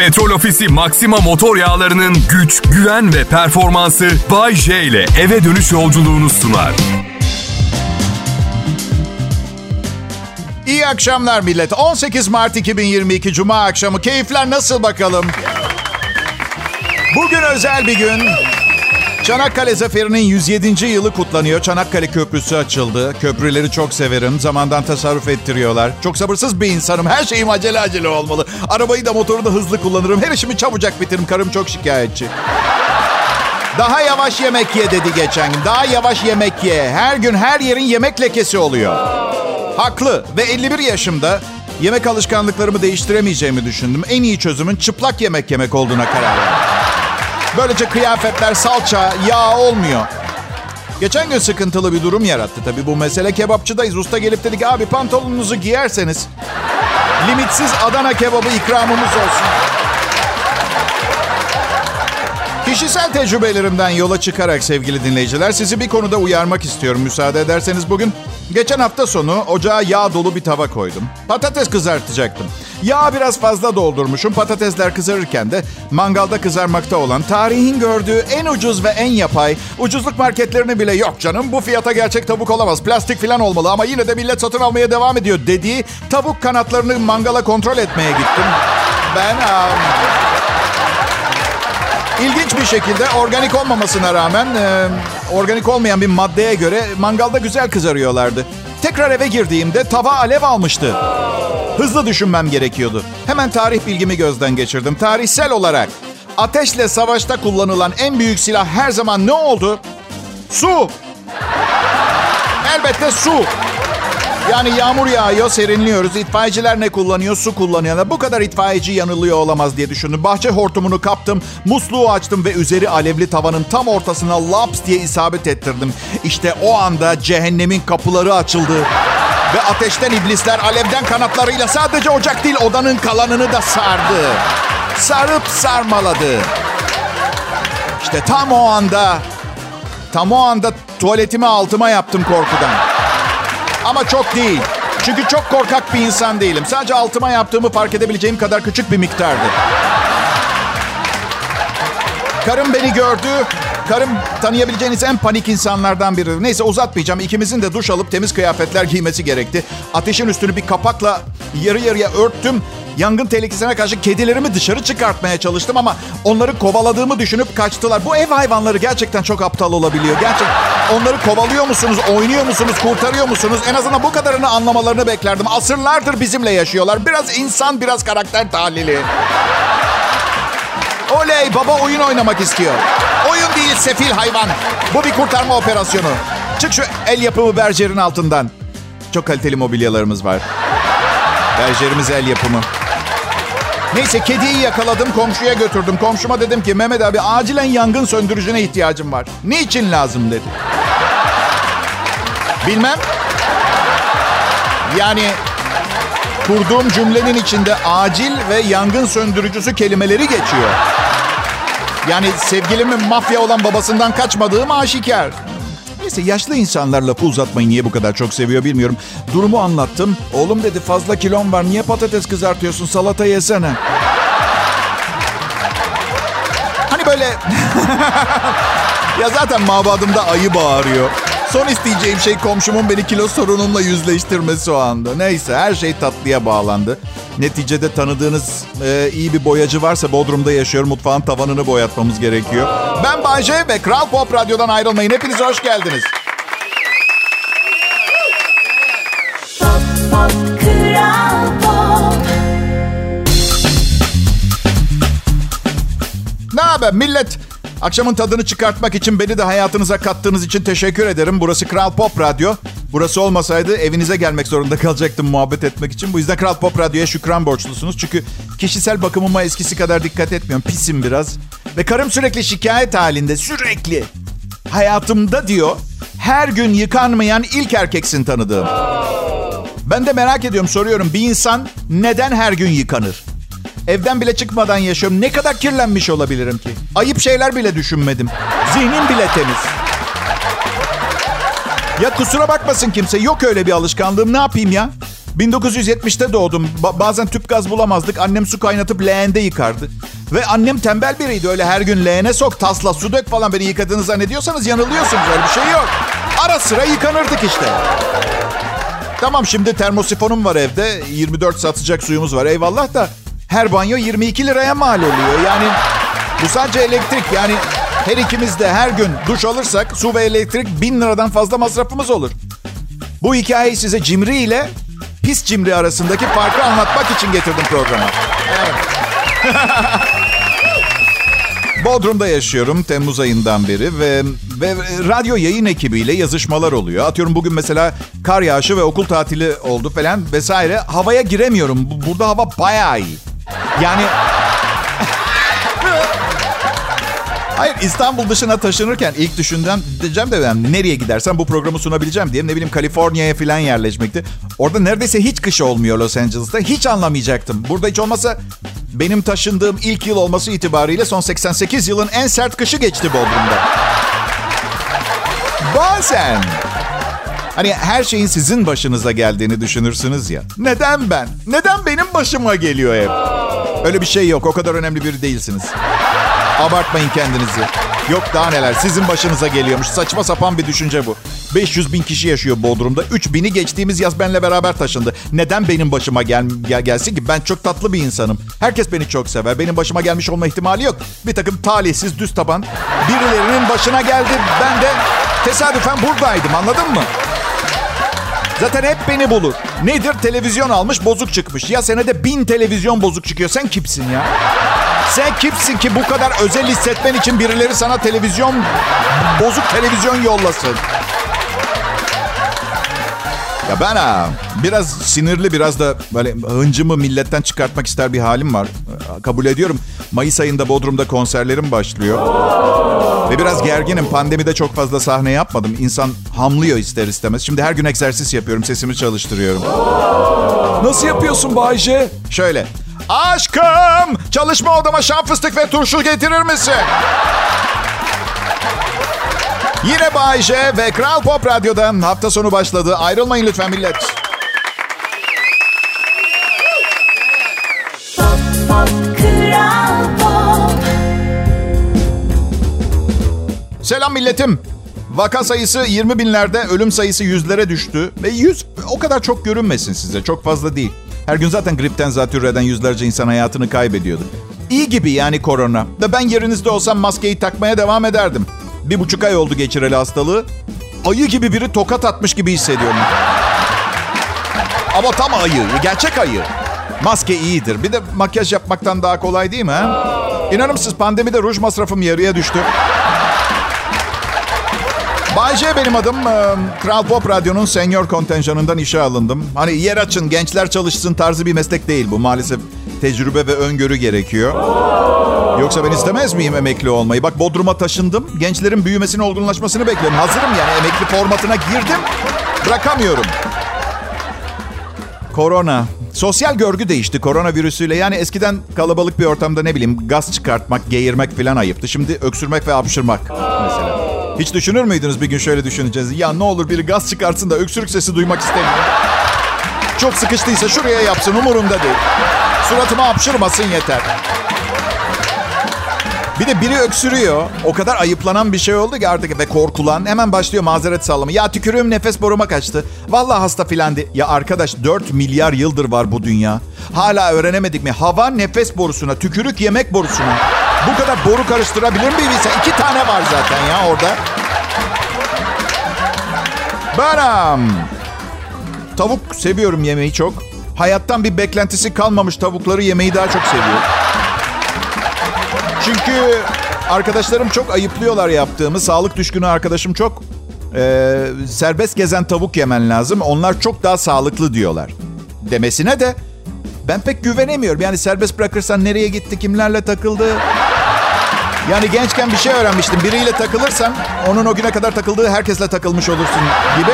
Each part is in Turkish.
Petrol Ofisi Maxima motor yağlarının güç, güven ve performansı Bay J ile eve dönüş yolculuğunu sunar. İyi akşamlar millet. 18 Mart 2022 Cuma akşamı. Keyifler nasıl bakalım? Bugün özel bir gün. Çanakkale Zaferi'nin 107. yılı kutlanıyor. Çanakkale Köprüsü açıldı. Köprüleri çok severim. Zamandan tasarruf ettiriyorlar. Çok sabırsız bir insanım. Her şeyim acele acele olmalı. Arabayı da motoru da hızlı kullanırım. Her işimi çabucak bitiririm. Karım çok şikayetçi. Daha yavaş yemek ye dedi geçen gün. Daha yavaş yemek ye. Her gün her yerin yemek lekesi oluyor. Haklı ve 51 yaşımda yemek alışkanlıklarımı değiştiremeyeceğimi düşündüm. En iyi çözümün çıplak yemek yemek olduğuna karar verdim. Böylece kıyafetler salça, yağ olmuyor. Geçen gün sıkıntılı bir durum yarattı tabii bu mesele. Kebapçıdayız. Usta gelip dedi ki abi pantolonunuzu giyerseniz limitsiz Adana kebabı ikramımız olsun. Kişisel tecrübelerimden yola çıkarak sevgili dinleyiciler sizi bir konuda uyarmak istiyorum müsaade ederseniz bugün. Geçen hafta sonu ocağa yağ dolu bir tava koydum. Patates kızartacaktım. Yağ biraz fazla doldurmuşum. Patatesler kızarırken de mangalda kızarmakta olan tarihin gördüğü en ucuz ve en yapay ucuzluk marketlerini bile yok canım bu fiyata gerçek tavuk olamaz. Plastik falan olmalı ama yine de millet satın almaya devam ediyor dediği tavuk kanatlarını mangala kontrol etmeye gittim. Ben um, İlginç bir şekilde organik olmamasına rağmen e, organik olmayan bir maddeye göre mangalda güzel kızarıyorlardı. Tekrar eve girdiğimde tava alev almıştı. Hızlı düşünmem gerekiyordu. Hemen tarih bilgimi gözden geçirdim. Tarihsel olarak ateşle savaşta kullanılan en büyük silah her zaman ne oldu? Su. Elbette su. Yani yağmur yağıyor, serinliyoruz. İtfaiyeciler ne kullanıyor? Su kullanıyorlar. Bu kadar itfaiyeci yanılıyor olamaz diye düşündüm. Bahçe hortumunu kaptım, musluğu açtım ve üzeri alevli tavanın tam ortasına laps diye isabet ettirdim. İşte o anda cehennemin kapıları açıldı. Ve ateşten iblisler alevden kanatlarıyla sadece ocak değil odanın kalanını da sardı. Sarıp sarmaladı. İşte tam o anda, tam o anda tuvaletimi altıma yaptım korkudan. Ama çok değil. Çünkü çok korkak bir insan değilim. Sadece altıma yaptığımı fark edebileceğim kadar küçük bir miktardı. Karım beni gördü. Karım tanıyabileceğiniz en panik insanlardan biri. Neyse uzatmayacağım. İkimizin de duş alıp temiz kıyafetler giymesi gerekti. Ateşin üstünü bir kapakla yarı yarıya örttüm. Yangın tehlikesine karşı kedilerimi dışarı çıkartmaya çalıştım ama onları kovaladığımı düşünüp kaçtılar. Bu ev hayvanları gerçekten çok aptal olabiliyor. Gerçek onları kovalıyor musunuz, oynuyor musunuz, kurtarıyor musunuz? En azından bu kadarını anlamalarını beklerdim. Asırlardır bizimle yaşıyorlar. Biraz insan, biraz karakter tahlili. Oley baba oyun oynamak istiyor. Oyun değil sefil hayvan. Bu bir kurtarma operasyonu. Çık şu el yapımı bercerin altından. Çok kaliteli mobilyalarımız var. Bercerimiz el yapımı. Neyse kediyi yakaladım komşuya götürdüm. Komşuma dedim ki Mehmet abi acilen yangın söndürücüne ihtiyacım var. Niçin lazım dedi. Bilmem. Yani kurduğum cümlenin içinde acil ve yangın söndürücüsü kelimeleri geçiyor. Yani sevgilimin mafya olan babasından kaçmadığım aşikar. Neyse yaşlı insanlar lafı uzatmayı niye bu kadar çok seviyor bilmiyorum. Durumu anlattım. Oğlum dedi fazla kilon var niye patates kızartıyorsun salata yesene. Hani böyle... ya zaten mabadımda ayı bağırıyor. Son isteyeceğim şey komşumun beni kilo sorunumla yüzleştirmesi o anda. Neyse her şey tatlıya bağlandı. Neticede tanıdığınız e, iyi bir boyacı varsa Bodrum'da yaşıyor. Mutfağın tavanını boyatmamız gerekiyor. Ben Bayce ve Kral Pop Radyo'dan ayrılmayın. Hepiniz hoş geldiniz. Pop, pop, Kral Pop. Ne haber millet? Akşamın tadını çıkartmak için beni de hayatınıza kattığınız için teşekkür ederim. Burası Kral Pop Radyo. Burası olmasaydı evinize gelmek zorunda kalacaktım muhabbet etmek için. Bu yüzden Kral Pop Radyo'ya şükran borçlusunuz. Çünkü kişisel bakımıma eskisi kadar dikkat etmiyorum. Pisim biraz. Ve karım sürekli şikayet halinde. Sürekli. Hayatımda diyor her gün yıkanmayan ilk erkeksin tanıdığım. Ben de merak ediyorum soruyorum. Bir insan neden her gün yıkanır? Evden bile çıkmadan yaşıyorum. Ne kadar kirlenmiş olabilirim ki? Ayıp şeyler bile düşünmedim. Zihnim bile temiz. Ya kusura bakmasın kimse. Yok öyle bir alışkanlığım. Ne yapayım ya? 1970'te doğdum. Ba- bazen tüp gaz bulamazdık. Annem su kaynatıp leğende yıkardı. Ve annem tembel biriydi. Öyle her gün leğene sok, tasla, su dök falan beni yıkadığını zannediyorsanız yanılıyorsunuz. Öyle bir şey yok. Ara sıra yıkanırdık işte. Tamam şimdi termosifonum var evde. 24 saat sıcak suyumuz var. Eyvallah da her banyo 22 liraya mal oluyor. Yani bu sadece elektrik. Yani her ikimiz de her gün duş alırsak su ve elektrik 1000 liradan fazla masrafımız olur. Bu hikayeyi size cimri ile pis cimri arasındaki farkı anlatmak için getirdim programa. Bodrum'da yaşıyorum Temmuz ayından beri ve ve radyo yayın ekibiyle yazışmalar oluyor. Atıyorum bugün mesela kar yağışı ve okul tatili oldu falan vesaire. Havaya giremiyorum. Bu- Burada hava bayağı iyi. Yani Hayır İstanbul dışına taşınırken ilk düşündüğüm diyeceğim de ben nereye gidersem bu programı sunabileceğim diye ne bileyim Kaliforniya'ya falan yerleşmekti. Orada neredeyse hiç kış olmuyor Los Angeles'ta. Hiç anlamayacaktım. Burada hiç olmasa benim taşındığım ilk yıl olması itibariyle son 88 yılın en sert kışı geçti Bodrum'da. Bazen Hani her şeyin sizin başınıza geldiğini düşünürsünüz ya. Neden ben? Neden benim başıma geliyor hep? Öyle bir şey yok. O kadar önemli biri değilsiniz. Abartmayın kendinizi. Yok daha neler sizin başınıza geliyormuş. Saçma sapan bir düşünce bu. 500 bin kişi yaşıyor Bodrum'da. 3000'i geçtiğimiz yaz benle beraber taşındı. Neden benim başıma gel, gel gelsin ki? Ben çok tatlı bir insanım. Herkes beni çok sever. Benim başıma gelmiş olma ihtimali yok. Bir takım talihsiz düz taban birilerinin başına geldi. Ben de tesadüfen buradaydım anladın mı? Zaten hep beni bulur. Nedir? Televizyon almış bozuk çıkmış. Ya senede bin televizyon bozuk çıkıyor. Sen kimsin ya? Sen kimsin ki bu kadar özel hissetmen için birileri sana televizyon, bozuk televizyon yollasın? Ya ben ha, biraz sinirli biraz da böyle hıncımı milletten çıkartmak ister bir halim var. Kabul ediyorum. Mayıs ayında Bodrum'da konserlerim başlıyor. Ve biraz gerginim. Pandemide çok fazla sahne yapmadım. İnsan hamlıyor ister istemez. Şimdi her gün egzersiz yapıyorum. Sesimi çalıştırıyorum. Nasıl yapıyorsun Bayce? Şöyle. Aşkım! Çalışma odama şan fıstık ve turşu getirir misin? Yine Bay J ve Kral Pop Radyo'da hafta sonu başladı. Ayrılmayın lütfen millet. Pop, pop, Kral Pop. Selam milletim. Vaka sayısı 20 binlerde, ölüm sayısı yüzlere düştü. Ve yüz o kadar çok görünmesin size. Çok fazla değil. Her gün zaten gripten zatürre eden yüzlerce insan hayatını kaybediyordu. İyi gibi yani korona. Da ben yerinizde olsam maskeyi takmaya devam ederdim. Bir buçuk ay oldu geçireli hastalığı. Ayı gibi biri tokat atmış gibi hissediyorum. Ama tam ayı, gerçek ayı. Maske iyidir. Bir de makyaj yapmaktan daha kolay değil mi? Ha? İnanır mısınız pandemide ruj masrafım yarıya düştü. Bay benim adım. Kral Pop Radyo'nun senior kontenjanından işe alındım. Hani yer açın, gençler çalışsın tarzı bir meslek değil bu. Maalesef tecrübe ve öngörü gerekiyor. Yoksa ben istemez miyim emekli olmayı? Bak Bodrum'a taşındım. Gençlerin büyümesini, olgunlaşmasını bekliyorum. Hazırım yani emekli formatına girdim. Bırakamıyorum. Korona. Sosyal görgü değişti koronavirüsüyle. Yani eskiden kalabalık bir ortamda ne bileyim gaz çıkartmak, geğirmek falan ayıptı. Şimdi öksürmek ve hapşırmak mesela. Hiç düşünür müydünüz bir gün şöyle düşüneceğiz? Ya ne olur biri gaz çıkartsın da öksürük sesi duymak istemiyorum. Çok sıkıştıysa şuraya yapsın umurumda değil. Suratıma hapşırmasın yeter. Bir de biri öksürüyor. O kadar ayıplanan bir şey oldu ki artık ve korkulan hemen başlıyor mazeret sallama. Ya tükürüğüm nefes boruma kaçtı. Vallahi hasta filan. Ya arkadaş 4 milyar yıldır var bu dünya. Hala öğrenemedik mi? Hava nefes borusuna, tükürük yemek borusuna. Bu kadar boru karıştırabilir mi bir insan? İki tane var zaten ya orada. Benim. Tavuk seviyorum yemeği çok. Hayattan bir beklentisi kalmamış tavukları yemeyi daha çok seviyorum. Çünkü arkadaşlarım çok ayıplıyorlar yaptığımı. Sağlık düşkünü arkadaşım çok. Ee, serbest gezen tavuk yemen lazım. Onlar çok daha sağlıklı diyorlar. Demesine de ben pek güvenemiyorum. Yani serbest bırakırsan nereye gitti, kimlerle takıldı? Yani gençken bir şey öğrenmiştim. Biriyle takılırsan onun o güne kadar takıldığı herkesle takılmış olursun gibi.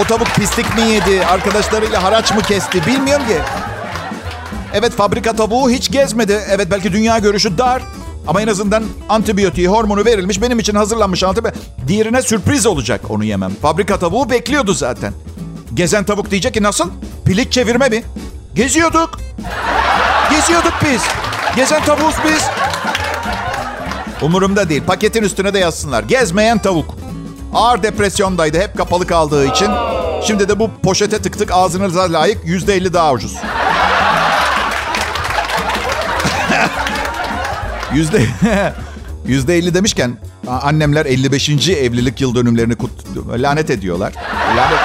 O tavuk pislik mi yedi, arkadaşlarıyla haraç mı kesti bilmiyorum ki. Evet fabrika tavuğu hiç gezmedi. Evet belki dünya görüşü dar. Ama en azından antibiyotiği, hormonu verilmiş. Benim için hazırlanmış antibiyotik. Diğerine sürpriz olacak onu yemem. Fabrika tavuğu bekliyordu zaten. Gezen tavuk diyecek ki nasıl? Pilik çevirme mi? Geziyorduk. Geziyorduk biz. Gezen tavuğuz biz. Umurumda değil. Paketin üstüne de yazsınlar. Gezmeyen tavuk. Ağır depresyondaydı. Hep kapalı kaldığı için. Şimdi de bu poşete tıktık ağzınıza layık yüzde elli daha ucuz. Yüzde yüzde elli demişken annemler 55. evlilik yıl dönümlerini kut, lanet ediyorlar. Lanet.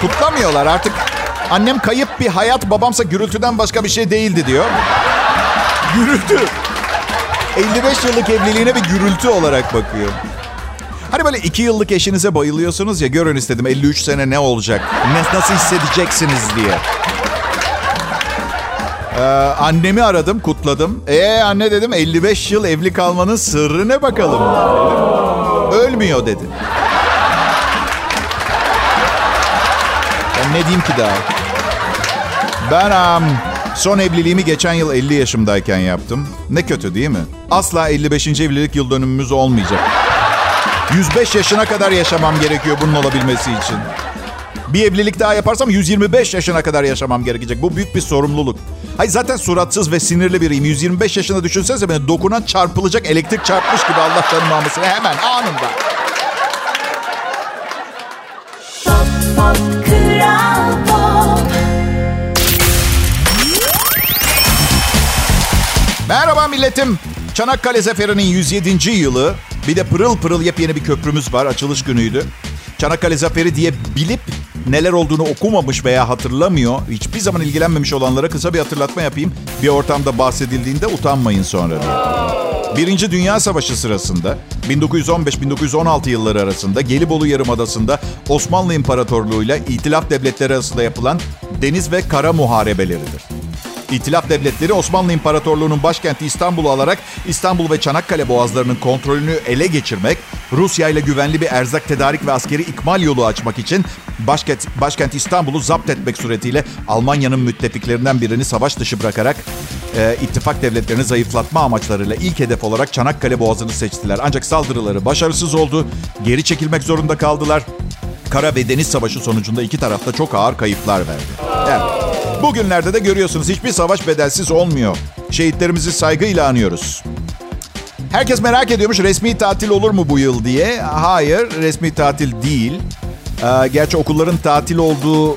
Kutlamıyorlar artık. Annem kayıp bir hayat, babamsa gürültüden başka bir şey değildi diyor. Gürültü. 55 yıllık evliliğine bir gürültü olarak bakıyor. Hani böyle iki yıllık eşinize bayılıyorsunuz ya görün istedim 53 sene ne olacak? Nasıl hissedeceksiniz diye. Ee, annemi aradım, kutladım. Ee anne dedim 55 yıl evli kalmanın sırrı ne bakalım? Ölmüyor dedi. Ben ne diyeyim ki daha? Ben um, son evliliğimi geçen yıl 50 yaşımdayken yaptım. Ne kötü değil mi? Asla 55. evlilik yıl dönümümüz olmayacak. 105 yaşına kadar yaşamam gerekiyor bunun olabilmesi için. Bir evlilik daha yaparsam 125 yaşına kadar yaşamam gerekecek. Bu büyük bir sorumluluk. Hayır zaten suratsız ve sinirli biriyim. 125 yaşında düşünsenize beni dokunan çarpılacak elektrik çarpmış gibi Allah tanımaması hemen anında. Merhaba milletim. Çanakkale Zaferi'nin 107. yılı. Bir de pırıl pırıl yepyeni bir köprümüz var. Açılış günüydü. Çanakkale Zaferi diye bilip neler olduğunu okumamış veya hatırlamıyor, hiçbir zaman ilgilenmemiş olanlara kısa bir hatırlatma yapayım. Bir ortamda bahsedildiğinde utanmayın sonra diye. Birinci Dünya Savaşı sırasında 1915-1916 yılları arasında Gelibolu Yarımadası'nda Osmanlı İmparatorluğu ile İtilaf Devletleri arasında yapılan deniz ve kara muharebeleridir. İtilaf devletleri Osmanlı İmparatorluğu'nun başkenti İstanbul'u alarak İstanbul ve Çanakkale boğazlarının kontrolünü ele geçirmek, Rusya ile güvenli bir erzak tedarik ve askeri ikmal yolu açmak için başkent, başkent İstanbul'u zapt etmek suretiyle Almanya'nın müttefiklerinden birini savaş dışı bırakarak e, ittifak devletlerini zayıflatma amaçlarıyla ilk hedef olarak Çanakkale boğazını seçtiler. Ancak saldırıları başarısız oldu, geri çekilmek zorunda kaldılar. Kara ve deniz savaşı sonucunda iki tarafta çok ağır kayıplar verdi. Evet. Bugünlerde de görüyorsunuz hiçbir savaş bedelsiz olmuyor. Şehitlerimizi saygıyla anıyoruz. Herkes merak ediyormuş resmi tatil olur mu bu yıl diye. Hayır resmi tatil değil. Ee, gerçi okulların tatil olduğu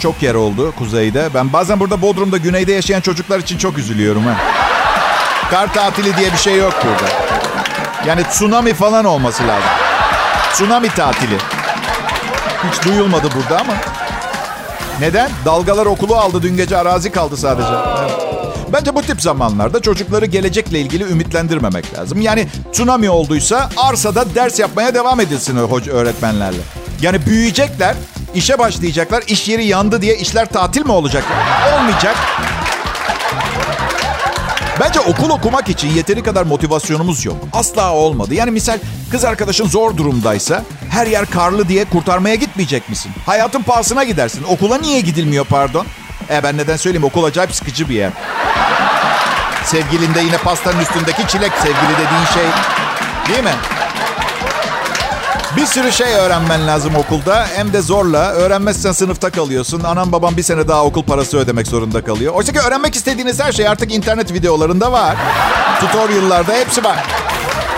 çok yer oldu kuzeyde. Ben bazen burada Bodrum'da güneyde yaşayan çocuklar için çok üzülüyorum. Ha. Kar tatili diye bir şey yok burada. Yani tsunami falan olması lazım. Tsunami tatili. Hiç duyulmadı burada ama. Neden? Dalgalar okulu aldı. Dün gece arazi kaldı sadece. Evet. Bence bu tip zamanlarda çocukları gelecekle ilgili ümitlendirmemek lazım. Yani tsunami olduysa arsada ders yapmaya devam edilsin öğretmenlerle. Yani büyüyecekler, işe başlayacaklar. iş yeri yandı diye işler tatil mi olacak? Olmayacak. Bence okul okumak için yeteri kadar motivasyonumuz yok. Asla olmadı. Yani misal kız arkadaşın zor durumdaysa her yer karlı diye kurtarmaya gitmeyecek misin? Hayatın pahasına gidersin. Okula niye gidilmiyor pardon? E ben neden söyleyeyim okul acayip sıkıcı bir yer. Sevgilinde yine pastanın üstündeki çilek sevgili dediğin şey. Değil mi? Bir sürü şey öğrenmen lazım okulda. Hem de zorla. Öğrenmezsen sınıfta kalıyorsun. Anam babam bir sene daha okul parası ödemek zorunda kalıyor. Oysa ki öğrenmek istediğiniz her şey artık internet videolarında var. Tutorial'larda hepsi var.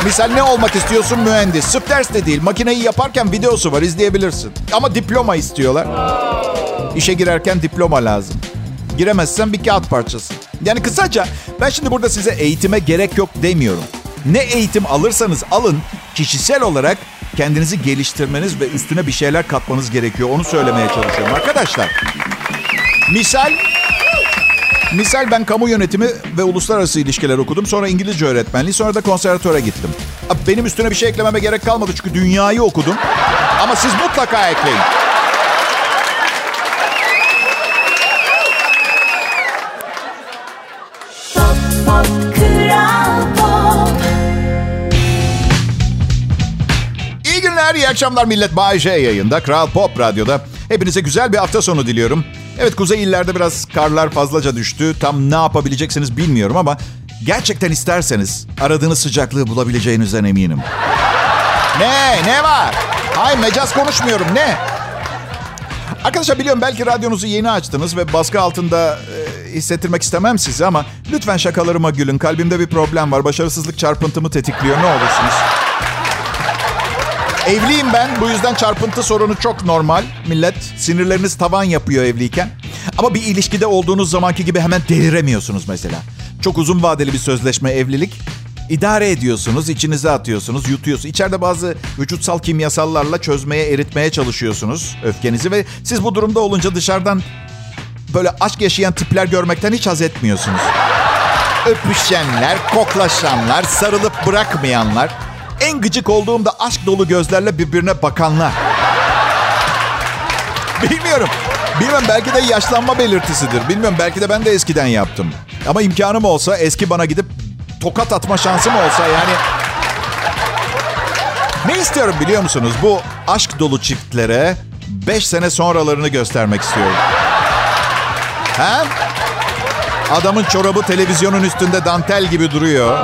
Misal ne olmak istiyorsun? Mühendis. Sırf ders de değil. Makineyi yaparken videosu var izleyebilirsin. Ama diploma istiyorlar. İşe girerken diploma lazım. Giremezsen bir kağıt parçası. Yani kısaca ben şimdi burada size eğitime gerek yok demiyorum. Ne eğitim alırsanız alın kişisel olarak kendinizi geliştirmeniz ve üstüne bir şeyler katmanız gerekiyor. Onu söylemeye çalışıyorum arkadaşlar. Misal Misal ben kamu yönetimi ve uluslararası ilişkiler okudum. Sonra İngilizce öğretmenliği, sonra da konservatöre gittim. Benim üstüne bir şey eklememe gerek kalmadı çünkü dünyayı okudum. Ama siz mutlaka ekleyin. İyi akşamlar millet. Bay J yayında, Kral Pop Radyo'da. Hepinize güzel bir hafta sonu diliyorum. Evet, kuzey illerde biraz karlar fazlaca düştü. Tam ne yapabileceksiniz bilmiyorum ama... Gerçekten isterseniz aradığınız sıcaklığı bulabileceğinizden eminim. Ne? Ne var? Hay mecaz konuşmuyorum. Ne? Arkadaşlar biliyorum belki radyonuzu yeni açtınız ve baskı altında e, hissettirmek istemem sizi ama lütfen şakalarıma gülün. Kalbimde bir problem var. Başarısızlık çarpıntımı tetikliyor. Ne olursunuz. Evliyim ben. Bu yüzden çarpıntı sorunu çok normal. Millet sinirleriniz tavan yapıyor evliyken. Ama bir ilişkide olduğunuz zamanki gibi hemen deliremiyorsunuz mesela. Çok uzun vadeli bir sözleşme evlilik. İdare ediyorsunuz, içinize atıyorsunuz, yutuyorsunuz. İçeride bazı vücutsal kimyasallarla çözmeye, eritmeye çalışıyorsunuz öfkenizi ve siz bu durumda olunca dışarıdan böyle aşk yaşayan tipler görmekten hiç haz etmiyorsunuz. Öpüşenler, koklaşanlar, sarılıp bırakmayanlar, en gıcık olduğumda aşk dolu gözlerle birbirine bakanlar. Bilmiyorum. Bilmem belki de yaşlanma belirtisidir. Bilmiyorum belki de ben de eskiden yaptım. Ama imkanım olsa eski bana gidip tokat atma şansım olsa yani... Ne istiyorum biliyor musunuz? Bu aşk dolu çiftlere 5 sene sonralarını göstermek istiyorum. Ha? Adamın çorabı televizyonun üstünde dantel gibi duruyor.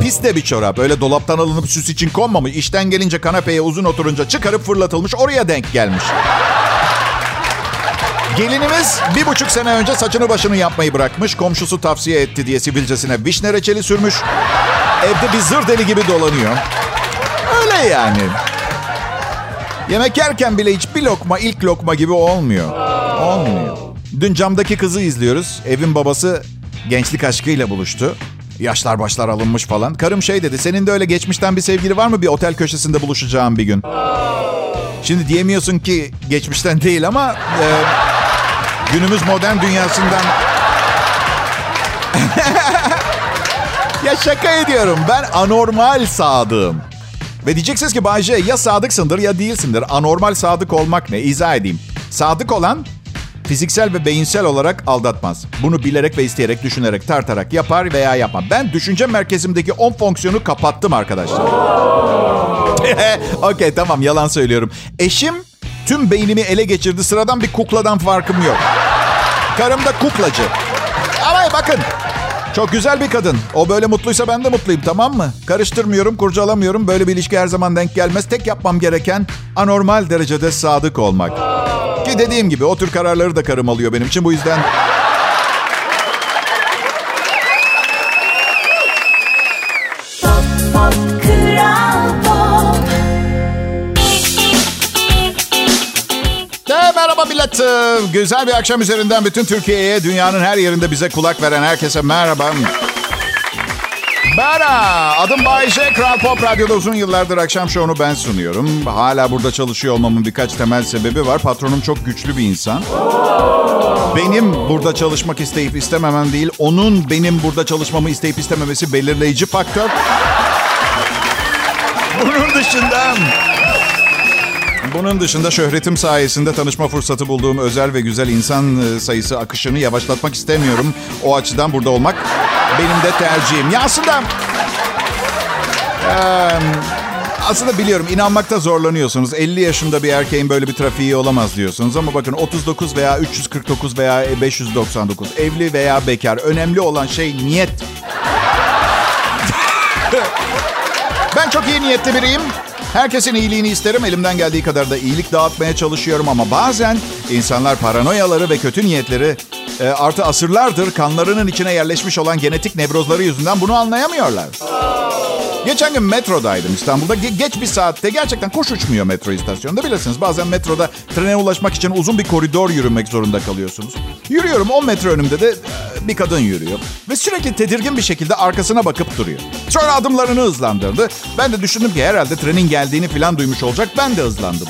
Pis de bir çorap. Öyle dolaptan alınıp süs için konmamış. İşten gelince kanepeye uzun oturunca çıkarıp fırlatılmış. Oraya denk gelmiş. Gelinimiz bir buçuk sene önce saçını başını yapmayı bırakmış. Komşusu tavsiye etti diye sivilcesine vişne reçeli sürmüş. Evde bir zır deli gibi dolanıyor. Öyle yani. Yemek yerken bile hiç bir lokma ilk lokma gibi olmuyor. Olmuyor. Dün camdaki kızı izliyoruz. Evin babası gençlik aşkıyla buluştu. Yaşlar başlar alınmış falan. Karım şey dedi. Senin de öyle geçmişten bir sevgili var mı bir otel köşesinde buluşacağım bir gün? Şimdi diyemiyorsun ki geçmişten değil ama e, günümüz modern dünyasından ya şaka ediyorum. Ben anormal sadığım. Ve diyeceksiniz ki Bayce ya sadıksındır ya değilsindir. Anormal sadık olmak ne? İzah edeyim. Sadık olan fiziksel ve beyinsel olarak aldatmaz. Bunu bilerek ve isteyerek, düşünerek, tartarak yapar veya yapmaz. Ben düşünce merkezimdeki 10 fonksiyonu kapattım arkadaşlar. Okey tamam yalan söylüyorum. Eşim tüm beynimi ele geçirdi. Sıradan bir kukladan farkım yok. Karım da kuklacı. Ama bakın çok güzel bir kadın. O böyle mutluysa ben de mutluyum tamam mı? Karıştırmıyorum, kurcalamıyorum. Böyle bir ilişki her zaman denk gelmez. Tek yapmam gereken anormal derecede sadık olmak. Ki dediğim gibi o tür kararları da karım alıyor benim için. Bu yüzden millet. Güzel bir akşam üzerinden bütün Türkiye'ye, dünyanın her yerinde bize kulak veren herkese merhaba. Merhaba. Adım Bayece. Kral Pop Radyo'da uzun yıllardır akşam şovunu ben sunuyorum. Hala burada çalışıyor olmamın birkaç temel sebebi var. Patronum çok güçlü bir insan. Benim burada çalışmak isteyip istememem değil, onun benim burada çalışmamı isteyip istememesi belirleyici faktör. Bunun dışında... Bunun dışında şöhretim sayesinde tanışma fırsatı bulduğum özel ve güzel insan e, sayısı akışını yavaşlatmak istemiyorum. O açıdan burada olmak benim de tercihim. Ya aslında... Aslında biliyorum inanmakta zorlanıyorsunuz. 50 yaşında bir erkeğin böyle bir trafiği olamaz diyorsunuz. Ama bakın 39 veya 349 veya 599 evli veya bekar. Önemli olan şey niyet. Ben çok iyi niyetli biriyim. Herkesin iyiliğini isterim. Elimden geldiği kadar da iyilik dağıtmaya çalışıyorum ama bazen insanlar paranoyaları ve kötü niyetleri e, artı asırlardır kanlarının içine yerleşmiş olan genetik nevrozları yüzünden bunu anlayamıyorlar. Geçen gün metrodaydım İstanbul'da. Ge- geç bir saatte gerçekten kuş uçmuyor metro istasyonunda. Bilirsiniz bazen metroda trene ulaşmak için uzun bir koridor yürümek zorunda kalıyorsunuz. Yürüyorum 10 metre önümde de e, bir kadın yürüyor. Ve sürekli tedirgin bir şekilde arkasına bakıp duruyor. Sonra adımlarını hızlandırdı. Ben de düşündüm ki herhalde trenin geldiğini falan duymuş olacak. Ben de hızlandım.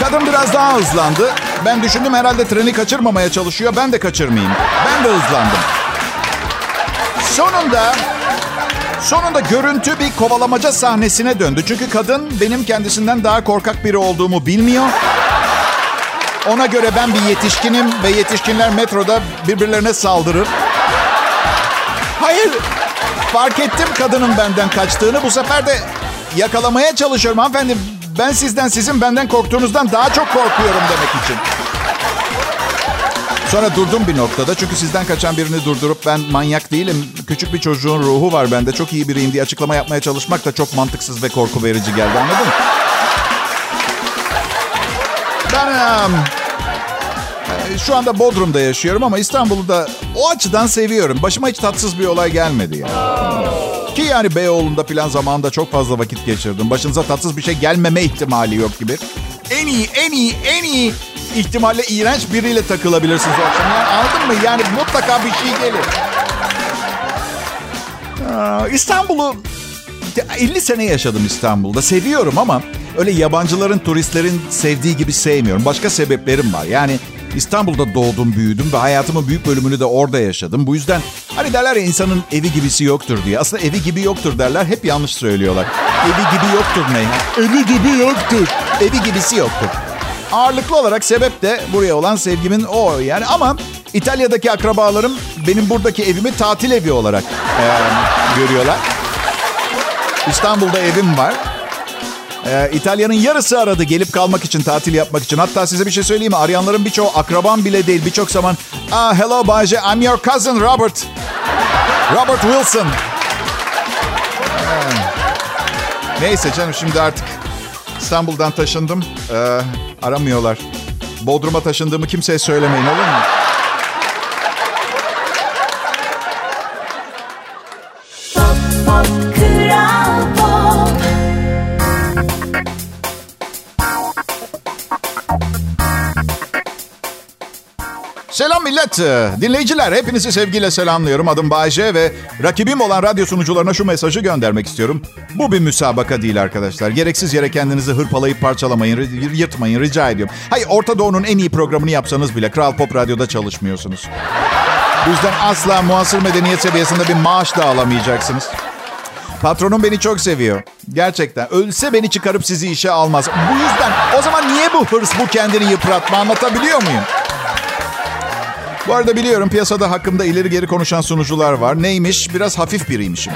Kadın biraz daha hızlandı. Ben düşündüm herhalde treni kaçırmamaya çalışıyor. Ben de kaçırmayayım. Ben de hızlandım. Sonunda Sonunda görüntü bir kovalamaca sahnesine döndü. Çünkü kadın benim kendisinden daha korkak biri olduğumu bilmiyor. Ona göre ben bir yetişkinim ve yetişkinler metroda birbirlerine saldırır. Hayır, fark ettim kadının benden kaçtığını. Bu sefer de yakalamaya çalışıyorum. Hanımefendi ben sizden sizin benden korktuğunuzdan daha çok korkuyorum demek için. Sonra durdum bir noktada çünkü sizden kaçan birini durdurup ben manyak değilim. Küçük bir çocuğun ruhu var bende çok iyi biriyim diye açıklama yapmaya çalışmak da çok mantıksız ve korku verici geldi anladın mı? Ben e, şu anda Bodrum'da yaşıyorum ama İstanbul'u da o açıdan seviyorum. Başıma hiç tatsız bir olay gelmedi yani. Ki yani Beyoğlu'nda falan zamanında çok fazla vakit geçirdim. Başınıza tatsız bir şey gelmeme ihtimali yok gibi. En iyi, en iyi, en iyi ihtimalle iğrenç biriyle takılabilirsiniz o akşam. Yani anladın mı? Yani mutlaka bir şey gelir. İstanbul'u 50 sene yaşadım İstanbul'da. Seviyorum ama öyle yabancıların, turistlerin sevdiği gibi sevmiyorum. Başka sebeplerim var. Yani İstanbul'da doğdum, büyüdüm ve hayatımın büyük bölümünü de orada yaşadım. Bu yüzden hani derler ya insanın evi gibisi yoktur diye. Aslında evi gibi yoktur derler. Hep yanlış söylüyorlar. Evi gibi yoktur ne? Evi gibi yoktur. Evi gibisi yoktur. Ağırlıklı olarak sebep de buraya olan sevgimin o yani ama İtalya'daki akrabalarım benim buradaki evimi tatil evi olarak e, görüyorlar. İstanbul'da evim var. Ee, İtalya'nın yarısı aradı gelip kalmak için, tatil yapmak için. Hatta size bir şey söyleyeyim mi? Arayanların birçoğu akrabam bile değil. Birçok zaman, ah, hello Bayce, I'm your cousin Robert. Robert Wilson. Ee, Neyse canım şimdi artık İstanbul'dan taşındım. Ee, aramıyorlar. Bodrum'a taşındığımı kimseye söylemeyin olur mu? Millet. Ee, Dinleyiciler hepinizi sevgiyle selamlıyorum. Adım Bayce ve rakibim olan radyo sunucularına şu mesajı göndermek istiyorum. Bu bir müsabaka değil arkadaşlar. Gereksiz yere kendinizi hırpalayıp parçalamayın, yırtmayın rica ediyorum. Hayır Orta Doğu'nun en iyi programını yapsanız bile Kral Pop Radyo'da çalışmıyorsunuz. Bu yüzden asla muasır medeniyet seviyesinde bir maaş da alamayacaksınız. Patronum beni çok seviyor. Gerçekten. Ölse beni çıkarıp sizi işe almaz. Bu yüzden o zaman niye bu hırs, bu kendini yıpratma anlatabiliyor muyum? Bu arada biliyorum piyasada hakkımda ileri geri konuşan sunucular var. Neymiş? Biraz hafif biriymişim.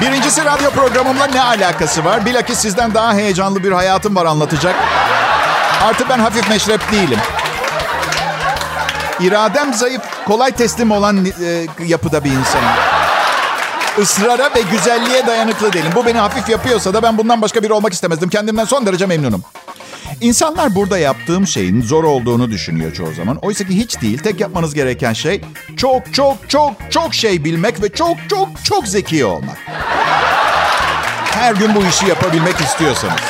Birincisi radyo programımla ne alakası var? Bilakis sizden daha heyecanlı bir hayatım var anlatacak. Artı ben hafif meşrep değilim. İradem zayıf, kolay teslim olan e, yapıda bir insanım. Israra ve güzelliğe dayanıklı değilim. Bu beni hafif yapıyorsa da ben bundan başka biri olmak istemezdim. Kendimden son derece memnunum. İnsanlar burada yaptığım şeyin zor olduğunu düşünüyor çoğu zaman. Oysa ki hiç değil. Tek yapmanız gereken şey çok çok çok çok şey bilmek ve çok çok çok zeki olmak. Her gün bu işi yapabilmek istiyorsanız.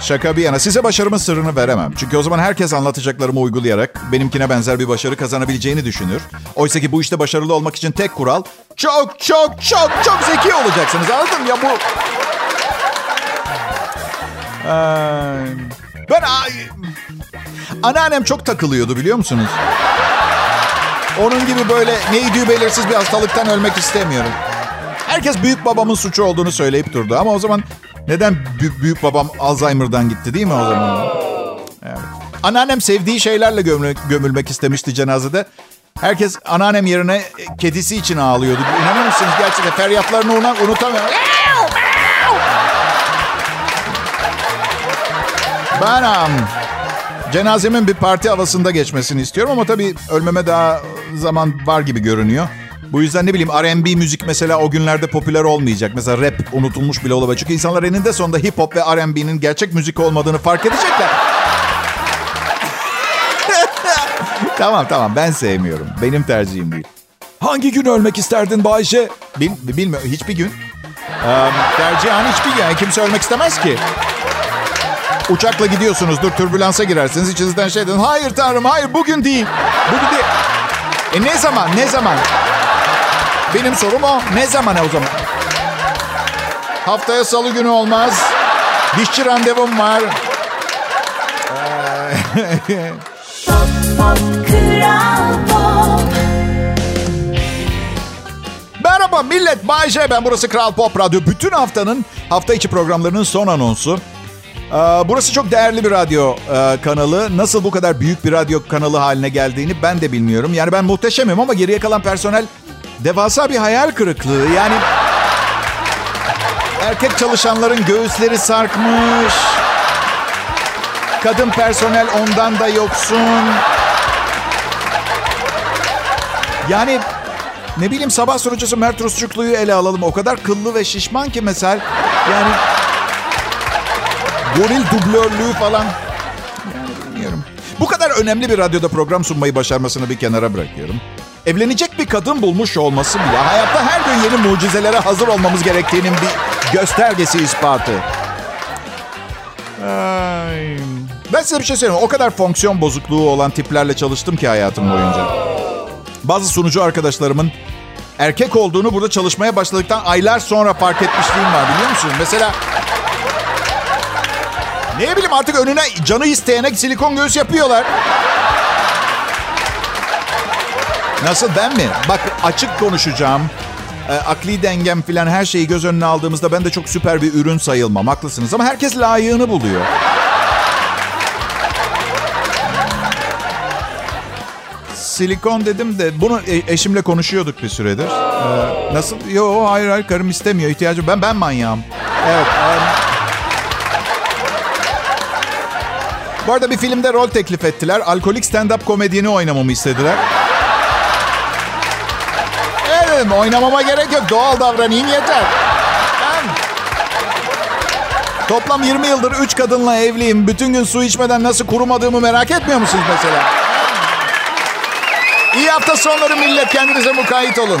Şaka bir yana size başarımın sırrını veremem. Çünkü o zaman herkes anlatacaklarımı uygulayarak benimkine benzer bir başarı kazanabileceğini düşünür. Oysa ki bu işte başarılı olmak için tek kural çok çok çok çok zeki olacaksınız. Anladın mı? Ya bu Ben anneannem çok takılıyordu biliyor musunuz? Onun gibi böyle neydi belirsiz bir hastalıktan ölmek istemiyorum. Herkes büyük babamın suçu olduğunu söyleyip durdu. Ama o zaman neden büyük, babam Alzheimer'dan gitti değil mi o zaman? Evet. Anneannem sevdiği şeylerle gömülmek, gömülmek istemişti cenazede. Herkes anneannem yerine kedisi için ağlıyordu. İnanır mısınız gerçekten feryatlarını unutamıyorum. Ben am, cenazemin bir parti havasında geçmesini istiyorum ama tabii ölmeme daha zaman var gibi görünüyor. Bu yüzden ne bileyim R&B müzik mesela o günlerde popüler olmayacak. Mesela rap unutulmuş bile olabilir. Çünkü insanlar eninde sonunda hip hop ve R&B'nin gerçek müzik olmadığını fark edecekler. tamam tamam ben sevmiyorum. Benim tercihim değil. Hangi gün ölmek isterdin Bayşe? Bil, bilmiyorum hiçbir gün. Ee, tercihen hiçbir gün. Yani kimse ölmek istemez ki. Uçakla gidiyorsunuzdur, türbülansa girersiniz. İçinizden şey dedin. Hayır tanrım, hayır bugün değil. Bugün değil. E ne zaman, ne zaman? Benim sorum o. Ne zaman o zaman? Haftaya salı günü olmaz. Dişçi randevum var. Pop Pop Pop Merhaba millet, Bay J ben. Burası Kral Pop Radyo. Bütün haftanın hafta içi programlarının son anonsu. Ee, Burası çok değerli bir radyo e, kanalı. Nasıl bu kadar büyük bir radyo kanalı haline geldiğini ben de bilmiyorum. Yani ben muhteşemim ama geriye kalan personel devasa bir hayal kırıklığı. Yani erkek çalışanların göğüsleri sarkmış. Kadın personel ondan da yoksun. Yani ne bileyim sabah sunucusu Mert Rusçuklu'yu ele alalım. O kadar kıllı ve şişman ki mesela. Yani goril dublörlüğü falan. Yani bilmiyorum. Bu kadar önemli bir radyoda program sunmayı başarmasını bir kenara bırakıyorum. Evlenecek bir kadın bulmuş olması bile hayatta her gün yeni mucizelere hazır olmamız gerektiğinin bir göstergesi ispatı. Ay. Ben size bir şey söyleyeyim. O kadar fonksiyon bozukluğu olan tiplerle çalıştım ki hayatım boyunca. Bazı sunucu arkadaşlarımın erkek olduğunu burada çalışmaya başladıktan aylar sonra fark etmişliğim var biliyor musun? Mesela ne bileyim artık önüne canı isteyene silikon göğüs yapıyorlar. Nasıl ben mi? Bak açık konuşacağım. E, akli dengem filan her şeyi göz önüne aldığımızda ben de çok süper bir ürün sayılmam. Haklısınız ama herkes layığını buluyor. Silikon dedim de bunu e- eşimle konuşuyorduk bir süredir. Ee, nasıl? Yo hayır hayır karım istemiyor ihtiyacı. Ben ben manyağım. Evet. em, Bu arada bir filmde rol teklif ettiler. Alkolik stand-up komedyeni oynamamı istediler. Evet, oynamama gerek yok. Doğal davranayım yeter. Ben... Toplam 20 yıldır 3 kadınla evliyim. Bütün gün su içmeden nasıl kurumadığımı merak etmiyor musunuz mesela? İyi hafta sonları millet. Kendinize mukayyet olun.